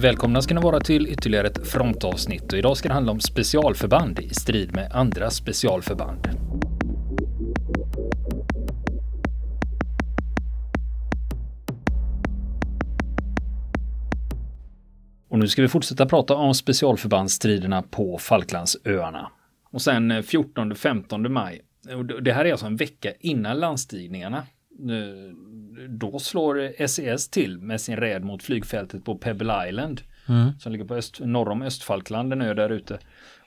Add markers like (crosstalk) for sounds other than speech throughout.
Välkomna ska ni vara till ytterligare ett frontavsnitt och idag ska det handla om specialförband i strid med andra specialförband. Och nu ska vi fortsätta prata om specialförbandsstriderna på Falklandsöarna. Och sen eh, 14-15 maj, det här är alltså en vecka innan landstigningarna. Eh, då slår SES till med sin räd mot flygfältet på Pebble Island. Mm. Som ligger på öst, norr om Östfalkland, en ö där ute.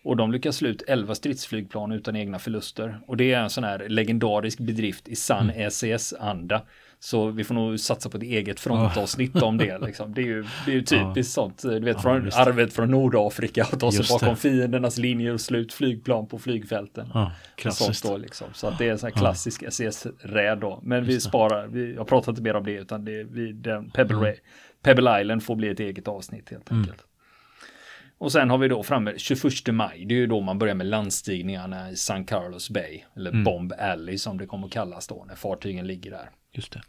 Och de lyckas slå ut 11 stridsflygplan utan egna förluster. Och det är en sån här legendarisk bedrift i sann mm. SES-anda. Så vi får nog satsa på ett eget frontavsnitt om det. Liksom. Det, är ju, det är ju typiskt ja. sånt, du vet, ja, från arvet från Nordafrika att ta sig bakom det. fiendernas linjer och slut flygplan på flygfälten. Ja, klassiskt. Då, liksom. Så att det är en sån här klassisk. SES-räd då. Men just vi sparar, vi, jag pratar inte mer om det utan det är vi, den Pebble, mm. Pebble Island får bli ett eget avsnitt helt mm. enkelt. Mm. Och sen har vi då framme 21 maj. Det är ju då man börjar med landstigningarna i San Carlos Bay. Eller mm. Bomb Alley som det kommer kallas då när fartygen ligger där. Just det.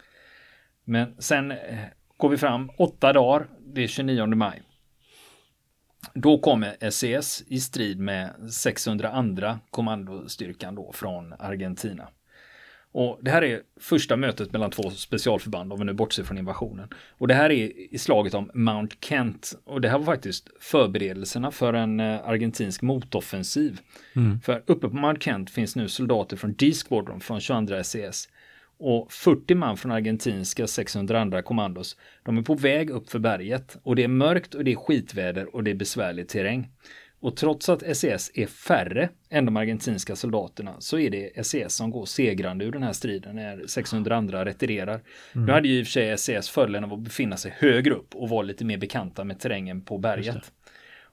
Men sen eh, går vi fram åtta dagar. Det är 29 maj. Då kommer SES i strid med 602 kommandostyrkan då från Argentina. Och det här är första mötet mellan två specialförband om vi nu bortser från invasionen. Och det här är i slaget om Mount Kent. Och det här var faktiskt förberedelserna för en eh, argentinsk motoffensiv. Mm. För uppe på Mount Kent finns nu soldater från D-Squadron från 22 SES. Och 40 man från argentinska 602 kommandos. De är på väg upp för berget. Och det är mörkt och det är skitväder och det är besvärlig terräng. Och trots att SES e är färre än de argentinska soldaterna så är det SES e som går segrande ur den här striden när 600 andra retirerar. Mm. Nu hade ju i och för sig SES e fördelen av att befinna sig högre upp och vara lite mer bekanta med terrängen på berget.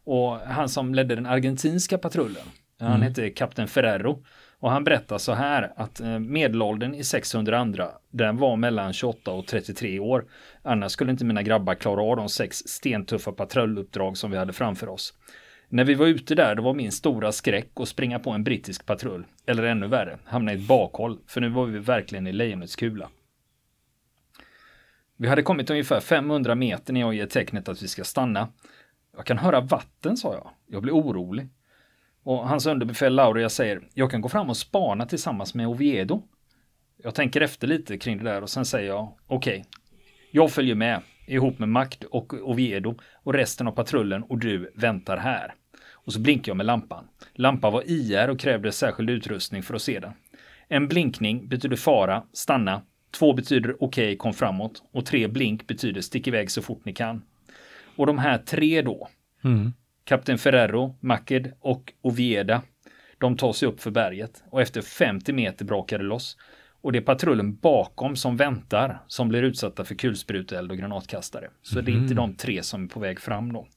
Och han som ledde den argentinska patrullen, han mm. hette kapten Ferrero. Och han berättar så här att eh, medelåldern i 600 andra, den var mellan 28 och 33 år. Annars skulle inte mina grabbar klara av de sex stentuffa patrulluppdrag som vi hade framför oss. När vi var ute där, då var min stora skräck att springa på en brittisk patrull. Eller ännu värre, hamna i ett bakhåll. För nu var vi verkligen i lejonets kula. Vi hade kommit ungefär 500 meter när jag ger tecknet att vi ska stanna. Jag kan höra vatten, sa jag. Jag blir orolig. Och hans underbefäl Lauria säger, jag kan gå fram och spana tillsammans med Oviedo. Jag tänker efter lite kring det där och sen säger jag, okej, okay, jag följer med ihop med Makt och Oviedo och resten av patrullen och du väntar här. Och så blinkar jag med lampan. Lampan var IR och krävde särskild utrustning för att se den. En blinkning betyder fara, stanna. Två betyder okej, okay, kom framåt. Och tre blink betyder stick iväg så fort ni kan. Och de här tre då, mm. Kapten Ferrero, Maked och Ovieda, de tar sig upp för berget och efter 50 meter brakar det loss. Och det är patrullen bakom som väntar som blir utsatta för kulspruteeld och granatkastare. Så mm. det är inte mhm. de tre som är på väg fram då.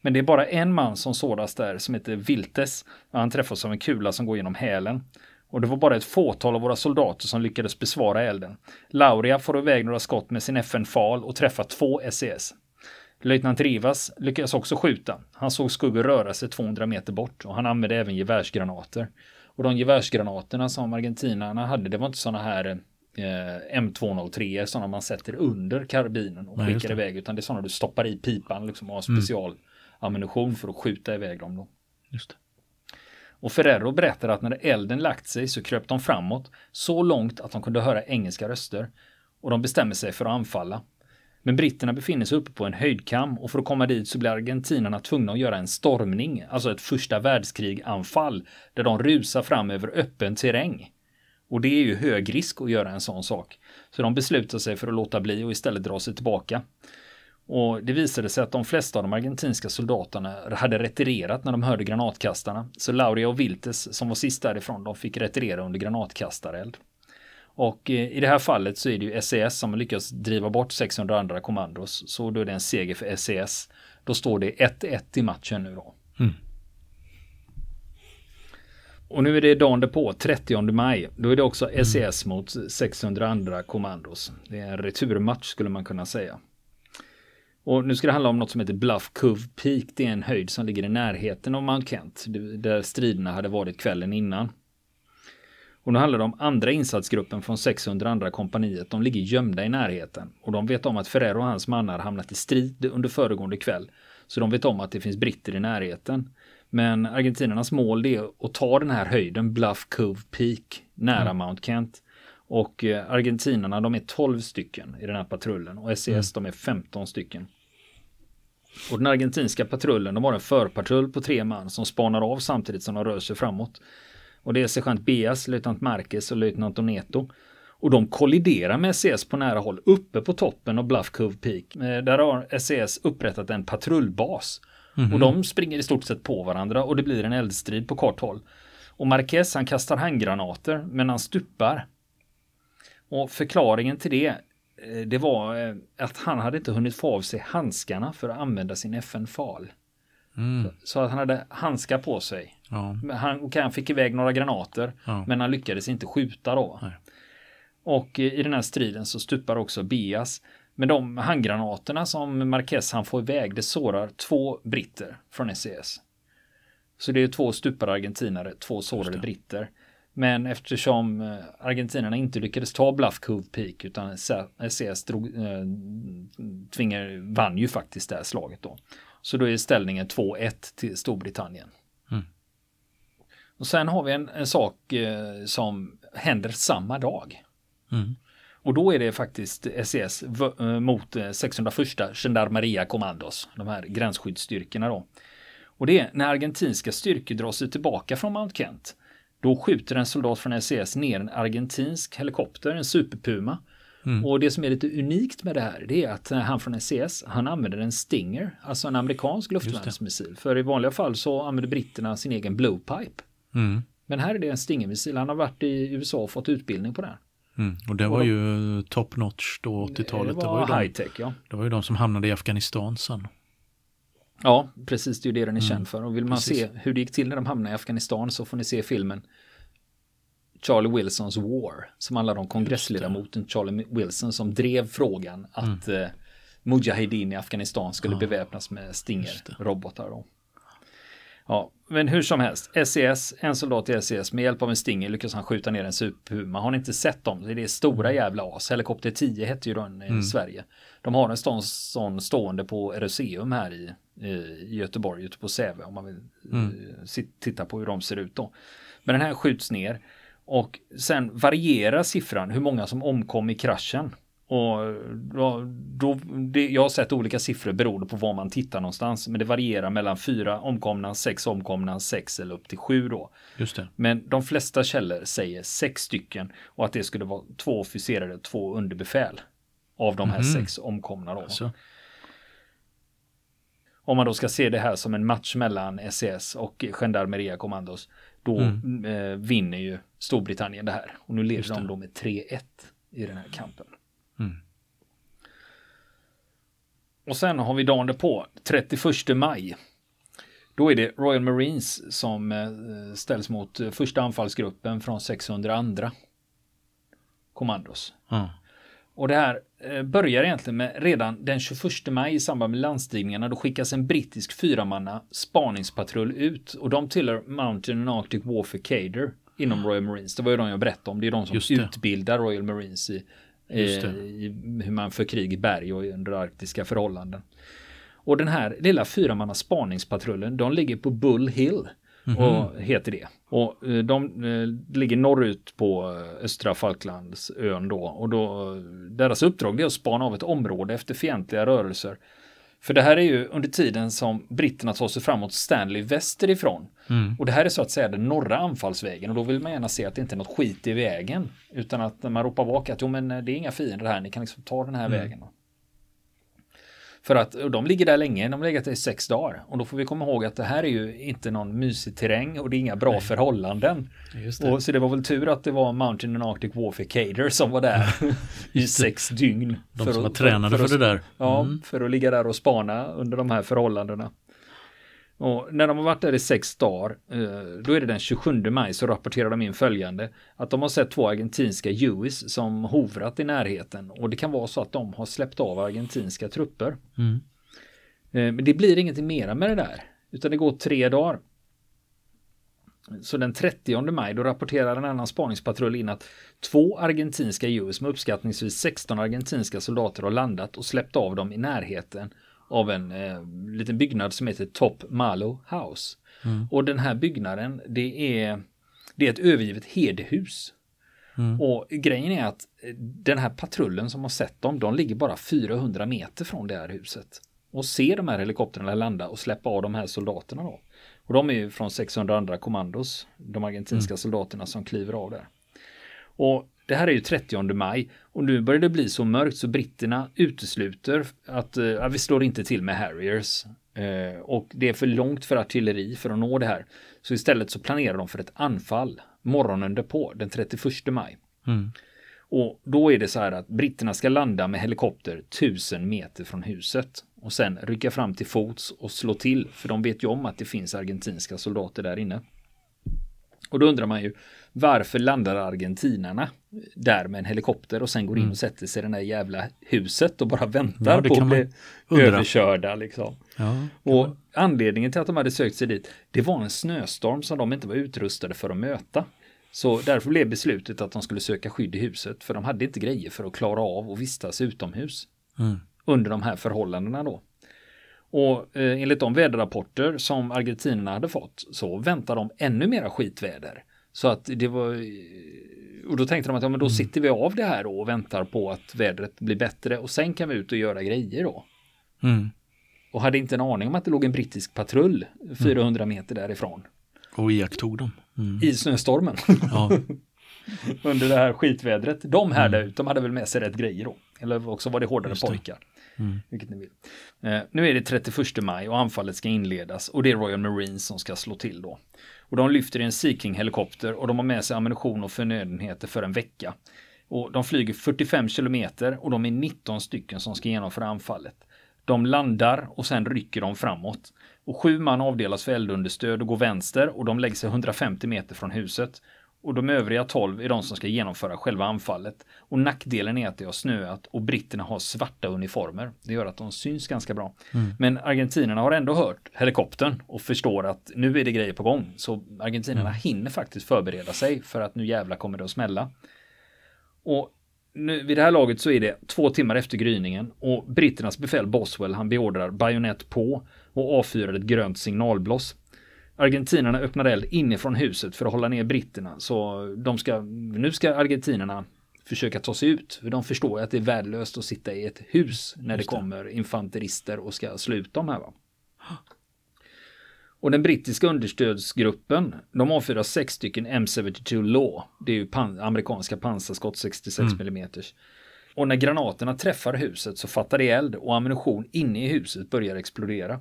Men det är bara en man som såras där som heter Viltes. Han träffas av en kula som går genom hälen. Och det var bara ett fåtal av våra soldater som lyckades besvara elden. Lauria får iväg några skott med sin FN-fal och träffar två SES. Löjtnant Rivas lyckades också skjuta. Han såg skuggor röra sig 200 meter bort och han använde även gevärsgranater. Och de gevärsgranaterna som argentinarna hade, det var inte sådana här eh, M203 sådana man sätter under karbinen och Nej, skickar iväg utan det är sådana du stoppar i pipan liksom och har mm. specialammunition mm. för att skjuta iväg dem då. Just det. Och Ferrero berättar att när elden lagt sig så kröp de framåt så långt att de kunde höra engelska röster och de bestämmer sig för att anfalla. Men britterna befinner sig uppe på en höjdkam och för att komma dit så blir argentinarna tvungna att göra en stormning, alltså ett första världskrig-anfall, där de rusar fram över öppen terräng. Och det är ju hög risk att göra en sån sak. Så de beslutar sig för att låta bli och istället dra sig tillbaka. Och det visade sig att de flesta av de argentinska soldaterna hade retirerat när de hörde granatkastarna. Så Lauria och Viltes som var sist därifrån, de fick retirera under granatkastareld. Och eh, i det här fallet så är det ju SES som har lyckats driva bort 600 andra kommandos. Så då är det en seger för SES. Då står det 1-1 i matchen nu då. Mm. Och nu är det dagen därpå, 30 maj. Då är det också SES mm. mot 600 andra kommandos. Det är en returmatch skulle man kunna säga. Och nu ska det handla om något som heter Bluff Cove Peak. Det är en höjd som ligger i närheten av Mount Kent. Där striderna hade varit kvällen innan. Och nu handlar det om andra insatsgruppen från 600 andra kompaniet. De ligger gömda i närheten och de vet om att Ferrero och hans mannar hamnat i strid under föregående kväll. Så de vet om att det finns britter i närheten. Men argentinarnas mål är att ta den här höjden, Bluff Cove Peak, nära mm. Mount Kent. Och eh, argentinarna de är 12 stycken i den här patrullen och SES mm. de är 15 stycken. Och den argentinska patrullen de har en förpatrull på tre man som spanar av samtidigt som de rör sig framåt. Och det är sergeant Beas, löjtnant Marquez och löjtnant Oneto. Och de kolliderar med SES på nära håll uppe på toppen av Bluff Cove Peak. Eh, där har SES upprättat en patrullbas. Mm -hmm. Och de springer i stort sett på varandra och det blir en eldstrid på kort håll. Och Marquez han kastar handgranater men han stupar. Och förklaringen till det eh, det var eh, att han hade inte hunnit få av sig handskarna för att använda sin FN-fal. Mm. Så att han hade handskar på sig. Ja. Han, okay, han fick iväg några granater ja. men han lyckades inte skjuta då. Nej. Och i den här striden så stupar också Bias. Men de handgranaterna som Marquez han får iväg det sårar två britter från SES. Så det är två stupade argentinare, två sårade britter. Men eftersom eh, argentinarna inte lyckades ta Bluff Cove Peak utan SES drog, eh, tvingar, vann ju faktiskt det här slaget då. Så då är ställningen 2-1 till Storbritannien. Och sen har vi en, en sak eh, som händer samma dag. Mm. Och då är det faktiskt SES eh, mot 601 eh, Gendarmeria Commandos, de här gränsskyddsstyrkorna då. Och det är när argentinska styrkor drar sig tillbaka från Mount Kent. Då skjuter en soldat från SES ner en argentinsk helikopter, en superpuma. Mm. Och det som är lite unikt med det här, det är att han från SES, han använder en Stinger, alltså en amerikansk luftvärnsmissil. För i vanliga fall så använder britterna sin egen blowpipe. Mm. Men här är det en Stinger-missil, han har varit i USA och fått utbildning på den. Mm. Och det var och ju top notch då 80-talet. Det var, det var high tech, ja. Det var ju de som hamnade i Afghanistan sen. Ja, precis. Det är ju det den är mm. känd för. Och vill man precis. se hur det gick till när de hamnade i Afghanistan så får ni se filmen Charlie Wilsons War. Som handlar om kongressledamoten Charlie Wilson som drev frågan att mm. eh, Mujahedin i Afghanistan skulle ja. beväpnas med Stinger-robotar. Ja, men hur som helst, SES, e en soldat i SES, med hjälp av en Stinger lyckas han skjuta ner en Superpuma. Har ni inte sett dem? Det är stora mm. jävla as. Helikopter 10 hette ju den i mm. Sverige. De har en sån, sån stående på Eroseum här i, i Göteborg, ute på Säve, om man vill mm. uh, titta på hur de ser ut då. Men den här skjuts ner och sen varierar siffran hur många som omkom i kraschen. Och då, det, jag har sett olika siffror beroende på var man tittar någonstans. Men det varierar mellan fyra omkomna, sex omkomna, sex eller upp till sju då. Just det. Men de flesta källor säger sex stycken och att det skulle vara två officerare, två underbefäl av de här mm. sex omkomna då. Alltså. Om man då ska se det här som en match mellan SES e och Gendarmeria Commandos, då mm. eh, vinner ju Storbritannien det här. Och nu leder de då med 3-1 i den här kampen. Mm. Och sen har vi dagen på, 31 maj. Då är det Royal Marines som eh, ställs mot första anfallsgruppen från 602 kommandos. Mm. Och det här eh, börjar egentligen med redan den 21 maj i samband med landstigningarna. Då skickas en brittisk fyramanna spaningspatrull ut och de tillhör Mountain and Arctic Warfare Cader inom Royal Marines. Det var ju de jag berättade om. Det är de som utbildar Royal Marines i i hur man för krig i berg och under arktiska förhållanden. Och den här lilla fyramanna spaningspatrullen, de ligger på Bull Hill. Mm -hmm. Och heter det. Och eh, de eh, ligger norrut på eh, östra Falklandsön då. Och då, deras uppdrag är att spana av ett område efter fientliga rörelser för det här är ju under tiden som britterna tar sig framåt Stanley västerifrån. Mm. Och det här är så att säga den norra anfallsvägen och då vill man gärna se att det inte är något skit i vägen. Utan att man ropar bak att jo men det är inga fiender här, ni kan liksom ta den här mm. vägen. För att de ligger där länge, de har legat där i sex dagar. Och då får vi komma ihåg att det här är ju inte någon mysig terräng och det är inga bra Nej. förhållanden. Det. Och så det var väl tur att det var Mountain and Arctic Warfare Cader som var där (laughs) i sex dygn. De som var tränade för, för, för, det där. Ja, mm. för att ligga där och spana under de här förhållandena. Och när de har varit där i sex dagar, eh, då är det den 27 maj så rapporterar de in följande. Att de har sett två argentinska US som hovrat i närheten. Och det kan vara så att de har släppt av argentinska trupper. Mm. Eh, men det blir ingenting mera med det där. Utan det går tre dagar. Så den 30 maj då rapporterar en annan spaningspatrull in att två argentinska US med uppskattningsvis 16 argentinska soldater har landat och släppt av dem i närheten av en eh, liten byggnad som heter Top Malo House. Mm. Och den här byggnaden det är, det är ett övergivet herdehus. Mm. Och grejen är att den här patrullen som har sett dem, de ligger bara 400 meter från det här huset. Och ser de här helikoptrarna landa och släppa av de här soldaterna då. Och de är ju från 600 andra kommandos, de argentinska mm. soldaterna som kliver av där. Och det här är ju 30 maj och nu börjar det bli så mörkt så britterna utesluter att äh, vi slår inte till med Harriers. Eh, och det är för långt för artilleri för att nå det här. Så istället så planerar de för ett anfall morgonen därpå, den 31 maj. Mm. Och då är det så här att britterna ska landa med helikopter tusen meter från huset och sen rycka fram till fots och slå till, för de vet ju om att det finns argentinska soldater där inne. Och då undrar man ju varför landar argentinarna där med en helikopter och sen går in mm. och sätter sig i det där jävla huset och bara väntar ja, på att bli överkörda liksom. Ja, och man. anledningen till att de hade sökt sig dit, det var en snöstorm som de inte var utrustade för att möta. Så därför blev beslutet att de skulle söka skydd i huset, för de hade inte grejer för att klara av att vistas utomhus. Mm. Under de här förhållandena då. Och eh, enligt de väderrapporter som argentinerna hade fått så väntar de ännu mera skitväder. Så att det var och då tänkte de att ja, men då mm. sitter vi av det här och väntar på att vädret blir bättre och sen kan vi ut och göra grejer då. Mm. Och hade inte en aning om att det låg en brittisk patrull 400 mm. meter därifrån. Och iakttog dem. Mm. I snöstormen. Ja. (laughs) Under det här skitvädret. De här mm. ut, de hade väl med sig rätt grejer då. Eller också var det hårdare pojkar. Mm. Vilket ni vill. Eh, nu är det 31 maj och anfallet ska inledas och det är Royal Marines som ska slå till då. Och de lyfter i en Sea King-helikopter och de har med sig ammunition och förnödenheter för en vecka. Och de flyger 45 kilometer och de är 19 stycken som ska genomföra anfallet. De landar och sen rycker de framåt. Och sju man avdelas för eldunderstöd och går vänster och de lägger sig 150 meter från huset och de övriga 12 är de som ska genomföra själva anfallet. Och nackdelen är att det har snöat och britterna har svarta uniformer. Det gör att de syns ganska bra. Mm. Men argentinerna har ändå hört helikoptern och förstår att nu är det grejer på gång. Så argentinerna mm. hinner faktiskt förbereda sig för att nu jävla kommer det att smälla. Och nu, vid det här laget så är det två timmar efter gryningen och britternas befäl Boswell han beordrar bajonett på och avfyrar ett grönt signalblås. Argentinarna öppnar eld inifrån huset för att hålla ner britterna. Så de ska, nu ska argentinarna försöka ta sig ut. För de förstår att det är värdelöst att sitta i ett hus när det, det kommer infanterister och ska slå ut dem här. Va? Och den brittiska understödsgruppen, de avfyrar sex stycken M72 Law. Det är ju pan amerikanska pansarskott 66 mm. mm. Och när granaterna träffar huset så fattar det eld och ammunition inne i huset börjar explodera.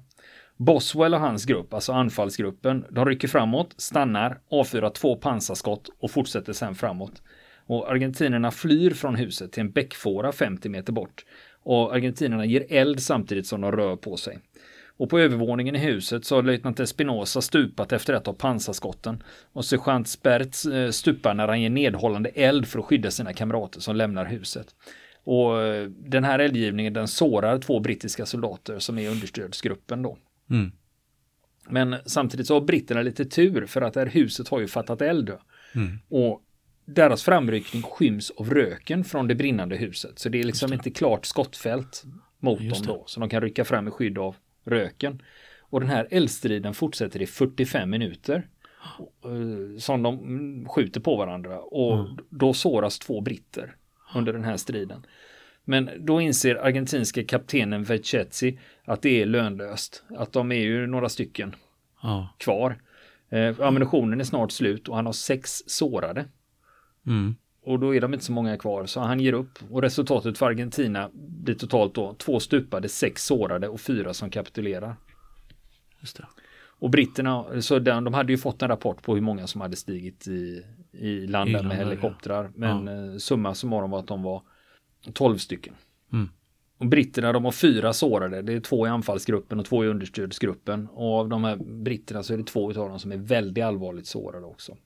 Boswell och hans grupp, alltså anfallsgruppen, de rycker framåt, stannar, avfyrar två pansarskott och fortsätter sen framåt. Och argentinerna flyr från huset till en bäckfåra 50 meter bort. Och argentinerna ger eld samtidigt som de rör på sig. Och på övervåningen i huset så har löjtnant Espinosa stupat efter ett av pansarskotten. Och sergeant Spertz eh, stupar när han ger nedhållande eld för att skydda sina kamrater som lämnar huset. Och eh, den här eldgivningen den sårar två brittiska soldater som är understödsgruppen då. Mm. Men samtidigt så har britterna lite tur för att det här huset har ju fattat eld. Mm. Och deras framryckning skyms av röken från det brinnande huset. Så det är liksom inte klart skottfält mot dem då. Så de kan rycka fram i skydd av röken. Och den här eldstriden fortsätter i 45 minuter. Eh, som de skjuter på varandra. Och mm. då såras två britter under den här striden. Men då inser argentinska kaptenen Vecchezzi att det är lönlöst. Att de är ju några stycken ja. kvar. Eh, ammunitionen är snart slut och han har sex sårade. Mm. Och då är de inte så många kvar så han ger upp. Och resultatet för Argentina blir totalt då två stupade, sex sårade och fyra som kapitulerar. Just det. Och britterna, så de, de hade ju fått en rapport på hur många som hade stigit i, i land med helikoptrar. Men ja. Eh, summa summarum var att de var 12 stycken. Mm. Och britterna de har fyra sårade. Det är två i anfallsgruppen och två i understödsgruppen. Och av de här britterna så är det två av dem som är väldigt allvarligt sårade också.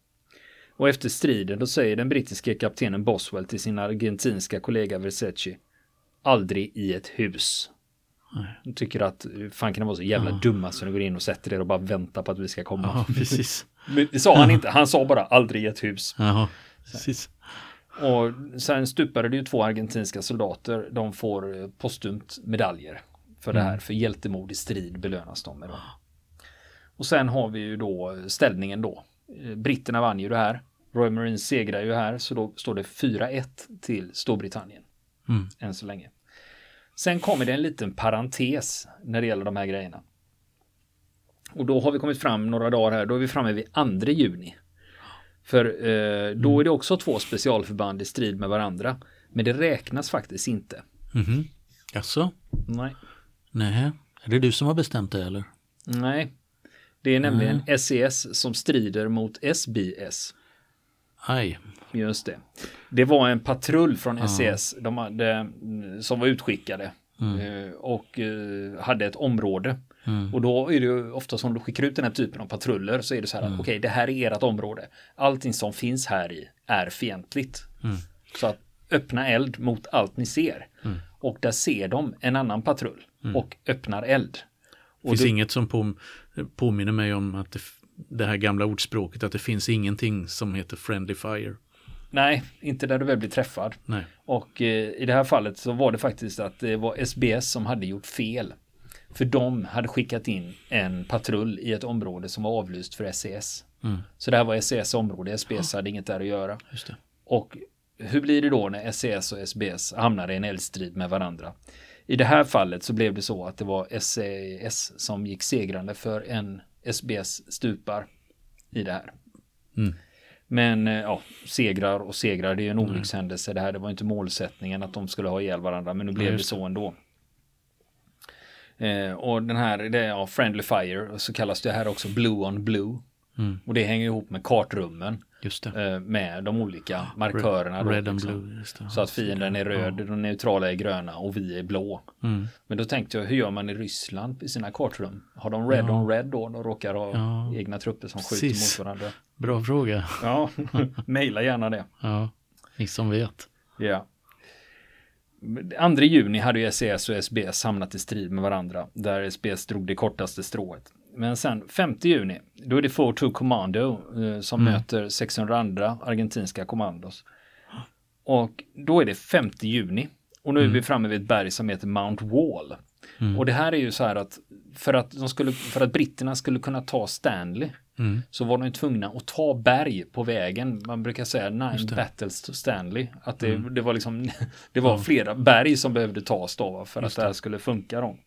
Och efter striden då säger den brittiske kaptenen Boswell till sin argentinska kollega Versace Aldrig i ett hus. De tycker att fan kan det vara så jävla ja. dumma så ni går in och sätter er och bara väntar på att vi ska komma. Ja, precis. Det sa han inte, han sa bara aldrig i ett hus. Jaha, precis. Och sen stupade det ju två argentinska soldater. De får eh, postumt medaljer för det här. För hjältemod i strid belönas de med. Då. Och sen har vi ju då ställningen då. Eh, Britterna vann ju det här. Royal Marines segrar ju här. Så då står det 4-1 till Storbritannien. Mm. Än så länge. Sen kommer det en liten parentes när det gäller de här grejerna. Och då har vi kommit fram några dagar här. Då är vi framme vid 2 juni. För eh, då är det också två specialförband i strid med varandra. Men det räknas faktiskt inte. Mhm. Jaså? Nej. Nej. Är det du som har bestämt det eller? Nej. Det är nämligen SES som strider mot SBS. Aj. Just det. Det var en patrull från SES de hade, mm, som var utskickade eh, och eh, hade ett område. Och då är det ju ofta som du skickar ut den här typen av patruller så är det så här att okej, det här är ert område. Allting som finns här i är fientligt. Så att öppna eld mot allt ni ser. Och där ser de en annan patrull och öppnar eld. Det finns inget som på, påminner mig om att det, det här gamla ordspråket att det finns ingenting som heter friendly fire. Nej, inte där du väl blir träffad. Nej. Och eh, i det här fallet så var det faktiskt att det var SBS som hade gjort fel. För de hade skickat in en patrull i ett område som var avlyst för SES. Mm. Så det här var SES område, SBS hade inget där att göra. Och hur blir det då när SES och SBS hamnar i en eldstrid med varandra? I det här fallet så blev det så att det var SES som gick segrande för en SBS stupar i det här. Mm. Men eh, ja, segrar och segrar, det är ju en olyckshändelse det här. Det var inte målsättningen att de skulle ha ihjäl varandra, men nu blev det så ändå. Eh, och den här, det är ja, Friendly Fire, så kallas det här också Blue on Blue. Mm. Och det hänger ihop med kartrummen eh, med de olika markörerna. då, Red and liksom. blue. Så att fienden är röd, de neutrala är gröna och vi är blå. Mm. Men då tänkte jag, hur gör man i Ryssland i sina kartrum? Har de red on red då? De råkar ha Ja, egna trupper som skjuter precis. mot varandra. Bra fråga. Ja, (laughs) mejla gärna det. Ja, ni som vet. Ja. 2 juni hade ju SES och SBS hamnat i strid med varandra, där SBS drog det kortaste strået. Men sen 5 juni, då är det 4-2 Commando eh, som möter 602 argentinska kommandos. Och då är det 5 juni. Och nu är vi framme vid ett berg som heter Mount Wall. Och det här är ju så här att för att, de skulle, för att britterna skulle kunna ta Stanley Mm. så var de tvungna att ta berg på vägen. Man brukar säga nine Just battles to Stanley. Att det, det var liksom, (laughs) det var flera berg som behövde tas då för att det här skulle funka då.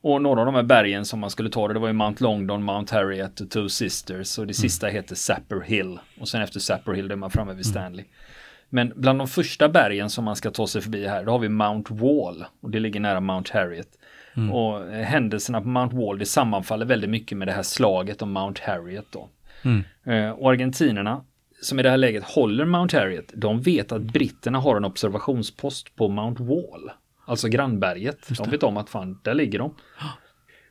Och några av de här bergen som man skulle ta det, det var ju Mount Longdon, Mount Harriet och Two Sisters och det sista heter Sapper Hill. Och sen efter Sapper Hill är man framme vid Stanley. Men bland de första bergen som man ska ta sig förbi här, då har vi Mount Wall och det ligger nära Mount Harriet. Och eh, händelserna på Mount Wall, det sammanfaller väldigt mycket med det här slaget om Mount Harriet då. Mm. Eh, och argentinerna, som i det här läget håller Mount Harriet, de vet att britterna har en observationspost på Mount Wall. Alltså grannberget. De vet om att fan, där ligger de.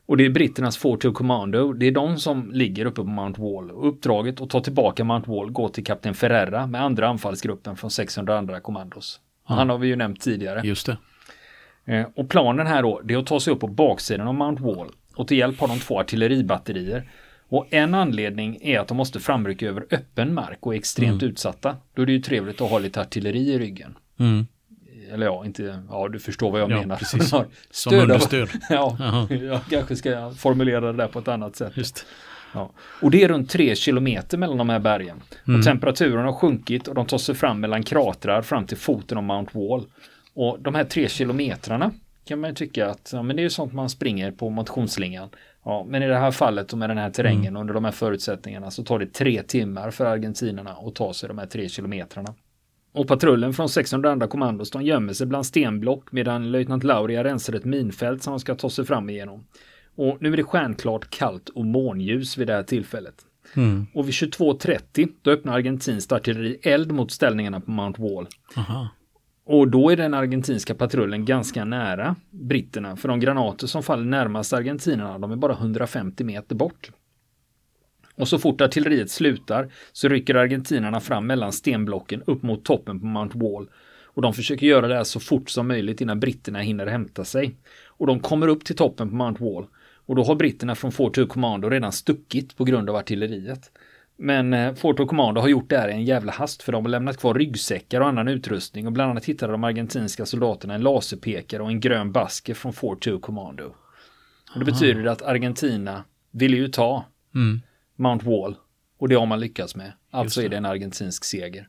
Och det är britternas 4 Commando. Det är de som ligger uppe på Mount Wall. Uppdraget att ta tillbaka Mount Wall går till kapten Ferrera med andra anfallsgruppen från 600 andra kommandos. Han har vi ju nämnt tidigare. Just det. Eh, Och planen här då, det är att ta sig upp på baksidan av Mount Wall. Och till hjälp har de två artilleribatterier. Och en anledning är att de måste framrycka över öppen mark och är extremt utsatta. Då är det ju trevligt att ha lite artilleri i ryggen. Mm. Eller ja, inte, ja du förstår vad jag Ja, menar. precis. (laughs) Har Som understöd. (laughs) ja, jag kanske ska formulera det där på ett annat sätt. Just. Ja. Och det är runt tre kilometer mellan de här bergen. Och temperaturen har sjunkit och de tar sig fram mellan kratrar fram till foten av Mount Wall. Och de här tre kilometrarna kan man ju tycka att ja, men det är ju sånt man springer på motionsslingan. Ja, men i det här fallet och med den här terrängen under de här förutsättningarna så tar det tre timmar för argentinerna att ta sig de här tre kilometrarna. Och patrullen från 602 kommandos de gömmer sig bland stenblock medan löjtnant Lauria rensar ett minfält som de ska ta sig fram igenom. Och nu är det stjärnklart kallt och månljus vid det här tillfället. Mm. Och vid 22.30 då öppnar argentinskt artilleri eld mot ställningarna på Mount Wall. Aha. Och då är den argentinska patrullen ganska nära britterna för de granater som faller närmast argentinerna de är bara 150 meter bort. Och så fort artilleriet slutar så rycker argentinarna fram mellan stenblocken upp mot toppen på Mount Wall. Och de försöker göra det här så fort som möjligt innan britterna hinner hämta sig. Och de kommer upp till toppen på Mount Wall. Och då har britterna från Fort Hood Commando redan stuckit på grund av artilleriet. Men eh, Fort Hood Commando har gjort det här i en jävla hast för de har lämnat kvar ryggsäckar och annan utrustning och bland annat hittade de argentinska soldaterna en laserpekare och en grön basker från Fort Hood Commando. Och det betyder att Argentina vill ju ta Mm. Mount Wall och det har man lyckats med. Alltså är det en argentinsk seger.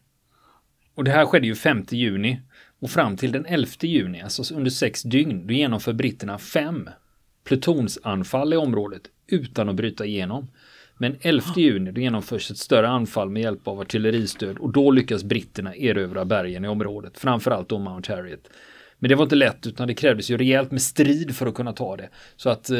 Och det här skedde ju 5 juni och fram till den 11 juni, alltså under sex dygn, då genomför britterna fem plutonsanfall i området utan att bryta igenom. Men 11 juni då genomförs ett större anfall med hjälp av artilleristöd och då lyckas britterna erövra bergen i området, framförallt då Mount Harriet. Men det var inte lätt utan det krävdes ju rejält med strid för att kunna ta det. Så att, eh,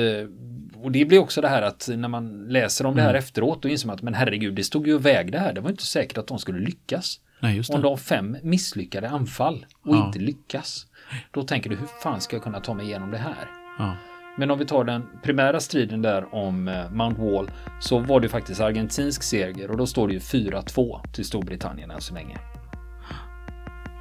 och det blir också det här att när man läser om det här efteråt då inser man att men herregud det stod ju och vägde här. Det var inte säkert att de skulle lyckas. Nej, Om det. de fem misslyckade anfall och Ja. inte lyckas. Då tänker du hur fan ska jag kunna ta mig igenom det här? Ja. Men om vi tar den primära striden där om eh, Mount Wall så var det faktiskt argentinsk seger och då står det ju 4-2 till Storbritannien än så länge.